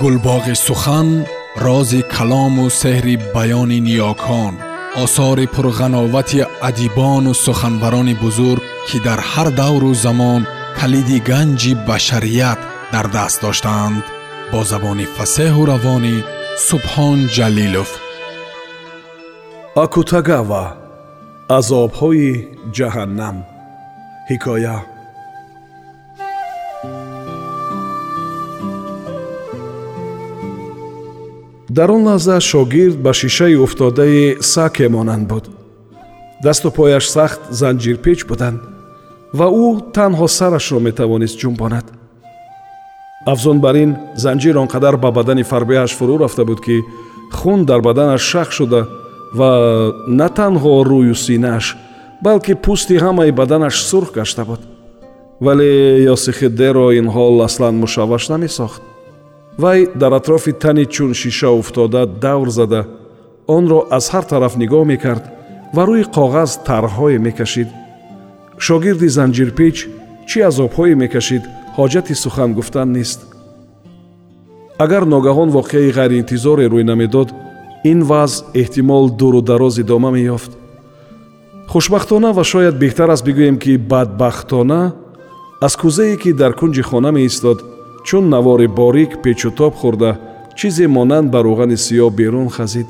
гулбоғи сухан рози калому сеҳри баёни ниёкон осори пурғановати адибону суханбарони бузург ки дар ҳар давру замон калиди ганҷи башарият дар даст доштаанд бо забони фасеҳу равонӣ субҳон ҷалилов. Акутагава азобҳои ҷаҳаннам. Ҳикоя дар он лаҳза шогирд ба шишаи уфтодаи саке монанд буд. дасту пояш сахт занҷирпеч буданд ва ӯ танҳо сарашро метавонист ҷумбонад афзун бар ин занҷир он қадар ба бадани фарбеяш фурӯ рафта буд ки хун дар баданаш шах шуда ва на танҳо рӯю синааш балки пӯсти ҳамаи баданаш сурх гашта буд. вале ёсихиддеро ин ҳол аслан мушавваш намесохт вай дар атрофи тани чун шиша уфтода давр зада. Онро аз ҳар тараф нигоҳ мекард ва рӯи коғаз тарҳҳое мекашид. Шогирди занҷирпеч чӣ азобҳое мекашид ҳоҷати сухан гуфтан нест. Агар ногаҳон воқеаи ғайриинтизоре рӯй намедод ин вазъ эҳтимол дуру дароз идома меёфт. Хушбахтона ва шояд беҳтар аст бигӯем ки бадбахтона аз кӯзае ки дар кунҷи хона меистод чун навори борик печутоб хӯрда чизе монанд ба рӯғани сиёҳ берун хазид.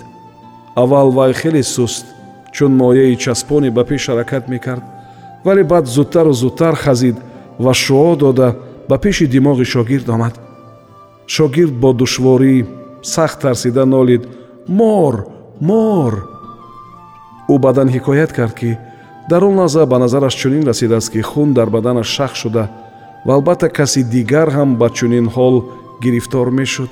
Аввал вай хеле суст чун мояи часпоне ба пеш ҳаракат мекард вале баъд зудтару зудтар хазид ва шуо дода ба пеши димоғи шогирд омад. Шогирд бо душворӣ сахт тарсида нолид мор мор! Ӯ баъдан ҳикоят кард ки дар он лаҳза ба назараш чунин расидааст ки хун дар баданаш шах шуда ва албатта каси дигар ҳам ба чунин ҳол гирифтор мешуд.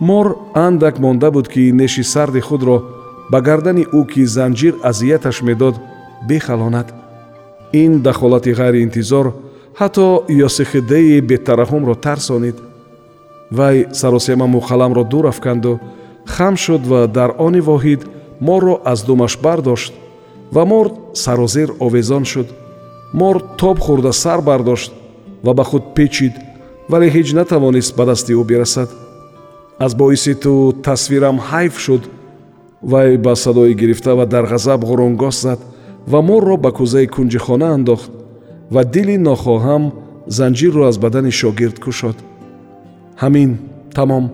Мор андак монда буд ки неши сарди худро ба гардани ӯ ки занҷир азияташ медод бехалонад. Ин дахолати ғайриинтизор ҳатто ёсихиддаи бетараҳумро тарсонид. Вай саросемаму қаламро дур афканду хам шуд ва дар они воҳид морро аз думаш бардошт ва мор сарозер овезон шуд. Мор тоб хӯрда сар бардошт ва ба худ печид вале ҳеҷ натавонист ба дасти ӯ бирасад. Аз боиси ту тасвирам ҳайф шуд вай ба садои гирифта ва дар ғазаб ғурунгоҳ зад ва морро ба кӯзаи кунҷи хона андохт ва дили нохоҳам занҷирро аз бадани шогирд кушод. Ҳамин тамом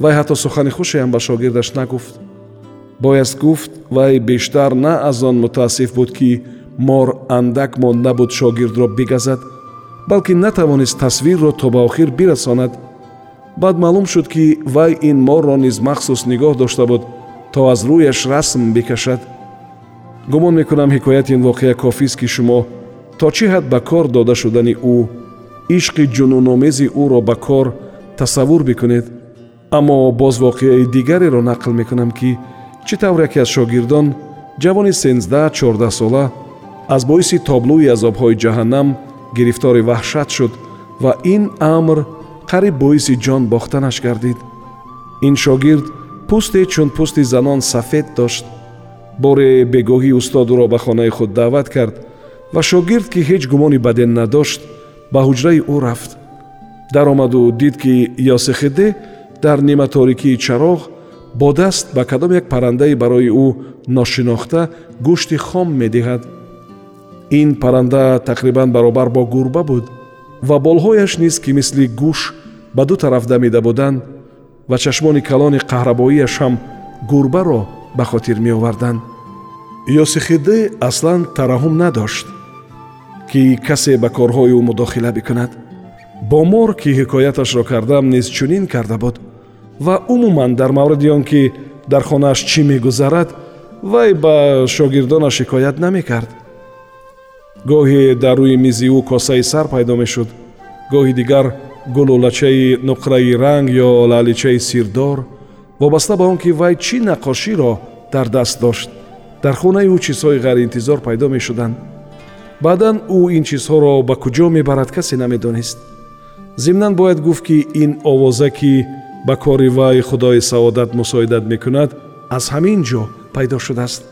вай ҳатто сухани хушеам ба шогирдаш нагуфт. Бояст гуфт вай бештар на аз он мутаассиф буд ки мор андак монда буд шогирдро бигазад балки натавонист тасвирро то ба охир бирасонад. Баъд маълум шуд ки вай ин морро низ махсус нигоҳ дошта буд то аз рӯяш расм бикашад. Гумон мекунам ҳикояти ин воқеа кофист ки шумо. То чӣ ҳад ба кор дода шудани ӯ? Ишқи ҷунуномези ӯро ба кор тасаввур бикунед. Аммо боз воқеаи дигареро нақл мекунам ки чӣ тавр яке аз шогирдон ҷавони сенздаҳ чордаҳсола аз боиси тоблӯи азобҳои ҷаҳаннам гирифтори ваҳшат шуд ва ин амр қариб боиси ҷон бохтанаш гардид. ин шогирд пӯсте чун пӯсти занон сафед дошт. боре бегоҳӣ устод ӯро ба хонаи худ даъват кард ва шогирд ки ҳеҷ гумони баден надошт ба ҳуҷраи ӯ рафт. даромаду дид ки ёсехиде дар ниматорикии чароғ бо даст ба кадом як паррандае барои ӯ ношинохта гӯшти хом медиҳад ин парранда тақрибан баробар бо гурба буд ва болҳояш низ ки мисли гӯш ба ду тараф дамида буданд ва чашмони калони қаҳрабоияш ҳам гурбаро ба хотир меоварданд. Ёсихиде аслан тараҳум надошт ки касе ба корҳои ӯ мудохила бикунад. Бо мор ки ҳикояташро кардам низ чунин карда буд ва умуман дар мавриди он ки дар хонааш чӣ мегузарад вай ба шогирдонаш ҳикоят намекард гоҳе дар рӯи мизи ӯ косаи сар пайдо мешуд. Гоҳи дигар гулӯлачаи нуқраи ранг ё лаъличаи сирдор вобаста ба он ки вай чӣ наққоширо дар даст дошт. Дар хонаи ӯ чизҳои ғайриинтизор пайдо мешуданд. Баъдан ӯ ин чизҳоро ба куҷо мебарад касе намедонист. Зимнан бояд гуфт ки ин овоза ки ба кори вай худои саодат мусоидат мекунад аз ҳамин ҷо пайдо шудааст.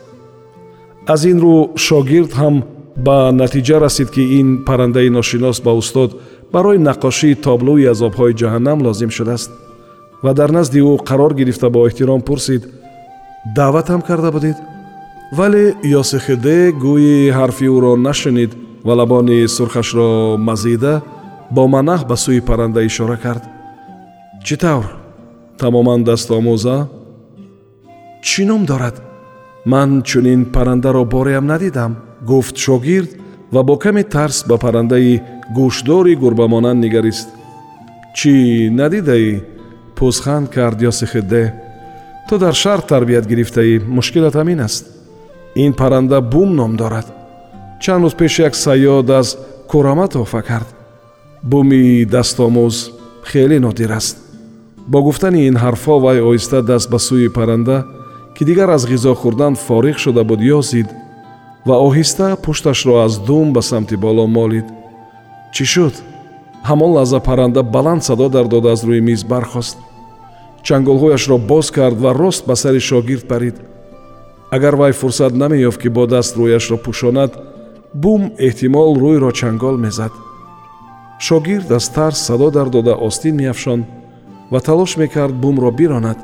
Аз ин рӯ шогирд ҳам ба натиҷа расид ки ин паррандаи ношинос ба устод барои наққошии тоблӯи азобҳои ҷаҳаннам лозим шудааст ва дар назди ӯ қарор гирифта бо эҳтиром пурсид даъватам карда будед вале ёсихиде гӯи ҳарфи ӯро нашунид ва лабони сурхашро мазида бо манаҳ ба сӯи парранда ишора кард чӣ тавр тамоман дастомӯза чӣ ном дорад ман чунин паррандаро бореам надидам гуфт шогирд ва бо каме тарс ба паррандаи гӯшдори гурбамонанд нигарист чӣ надидаӣ пӯзханд кард ёсихидде ту дар шаҳр тарбият гирифтаӣ мушкилат ҳамин аст ин парранда бум ном дорад чанд рӯз пеш як саёд аз курама тӯҳфа кард буми дастомӯз хеле нодир аст бо гуфтани ин ҳарфҳо вай оҳиста даст ба сӯи парранда ки дигар аз ғизо хӯрдан фориғ шуда буд ёзид ва оҳиста пушташро аз дум ба самти боло молид. Чӣ шуд? Ҳамон лаҳза парранда баланд садо дар дода аз рӯи миз бархост. Чанголҳояшро боз кард ва рост ба сари шогирд парид. Агар вай фурсат намеёфт ки бо даст рӯяшро пӯшонад бум эҳтимол рӯйро чангол мезад. Шогирд аз тарс садо дар дода остин меафшонд ва талош мекард бумро биронад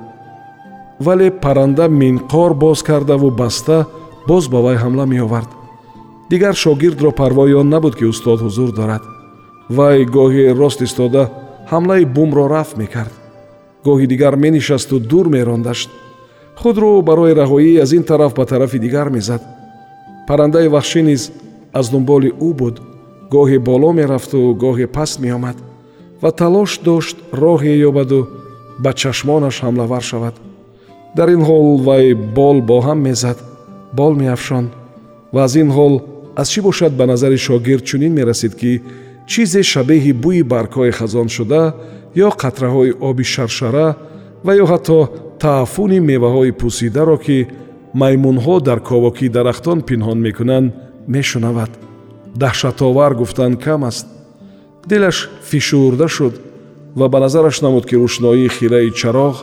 вале парранда минқор боз кардаву баста боз ба вай ҳамла меовард. Дигар шогирдро парвои он набуд ки устод ҳузур дорад. Вай гоҳе рост истода ҳамлаи бумро рафт мекард. Гоҳи дигар менишасту дур мерондашт. Худро барои раҳоӣ аз ин тараф ба тарафи дигар мезад. Паррандаи вахшӣ низ аз дунболи ӯ буд. Гоҳе боло мерафту гоҳе паст меомад. Ва талош дошт роҳе ёбаду ба чашмонаш ҳамлавар шавад дар ин ҳол вай бол бо ҳам мезад бол меафшонд ва аз ин ҳол аз чӣ бошад ба назари шогирд чунин мерасид ки чизе шабеҳи бӯи баргҳои хазоншуда ё қатраҳои оби шаршара ва ё ҳатто тааффуни меваҳои пӯсидаро ки маймунҳо дар ковоки дарахтон пинҳон мекунанд мешунавад. Даҳшатовар гуфтан кам аст. Дилаш фишурда шуд ва ба назараш намуд ки рӯшноии хираи чароғ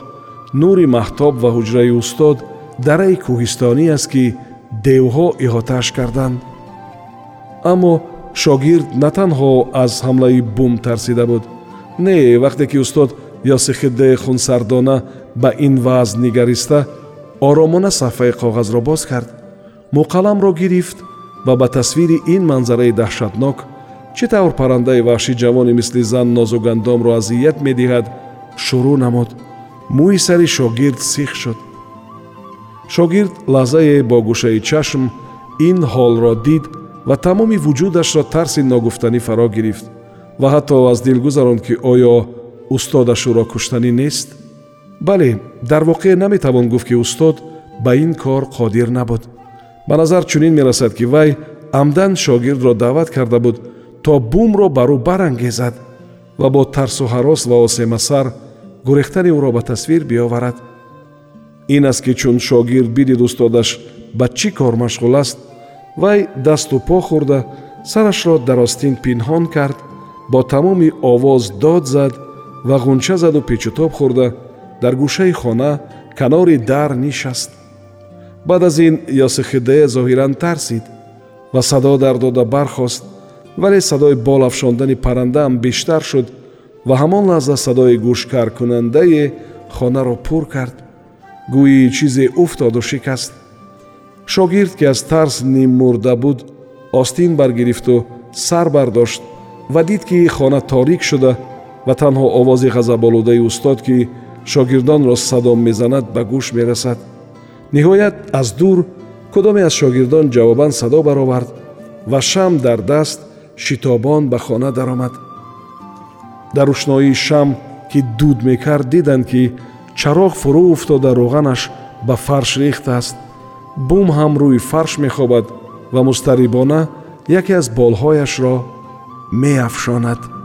нури маҳтоб ва ҳуҷраи устод дараи кӯҳистонӣ аст ки девҳо иҳотааш карданд. Аммо шогирд на танҳо аз ҳамлаи бум тарсида буд. Не вақте ки устод ёсихиддаи хунсардона ба ин вазъ нигариста оромона сафҳаи коғазро боз кард. Муқалламро гирифт ва ба тасвири ин манзараи даҳшатнок чӣ тавр паррандаи ваҳшӣ ҷавоне мисли зан нозугандомро азият медиҳад шурӯъ намуд мӯи сари шогирд сих шуд. Шогирд лаҳзае бо гӯшаи чашм ин ҳолро дид ва тамоми вуҷудашро тарси ногуфтанӣ фаро гирифт ва ҳатто аз дил гузаронд ки оё устодаш ӯро куштанӣ нест? Бале дар воқеъ наметавон гуфт ки устод ба ин кор қодир набуд. Ба назар чунин мерасад ки вай амдан шогирдро даъват карда буд то бумро бар ӯ барангезад ва бо тарсу ҳарос ва осемасар гурехтани ӯро ба тасвир биёварад. Ин аст ки чун шогирд бидид устодаш ба чӣ кор машғул аст вай дасту по хӯрда сарашро дар остин пинҳон кард бо тамоми овоз дод зад ва ғунча заду печутоб хӯрда дар гӯшаи хона канори дар нишаст. Баъд аз ин ёсихидея зоҳиран тарсид ва садо дар дода бархост вале садои бол афшондани паррандаам бештар шуд ва ҳамон лаҳза садои гӯшкаркунандае хонаро пур кард. Гӯӣ чизе уфтоду шикаст. Шогирд ки аз тарс ниммурда буд остин баргирифту сар бардошт ва дид ки хона торик шуда ва танҳо овози ғазаболудаи устод ки шогирдонро садо мезанад ба гӯш мерасад. Ниҳоят аз дур кудоме аз шогирдон ҷавобан садо баровард ва шам дар даст шитобон ба хона даромад дар рӯшноии шам ки дуд мекард диданд ки чароғ фурӯ уфтода рӯғанаш ба фарш рехтааст бум ҳам рӯи фарш мехобад ва мустарибона яке аз болҳояшро меафшонад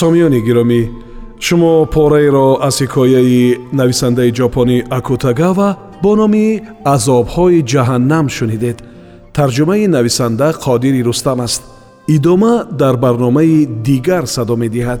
сомиёни гиромӣ шумо пораеро аз ҳикояи нависандаи ҷопонӣ акутагава бо номи азобҳои ҷаҳаннам шунидед. Тарҷумаи нависанда қодири рустам аст. Идома дар барномаи дигар садо медиҳад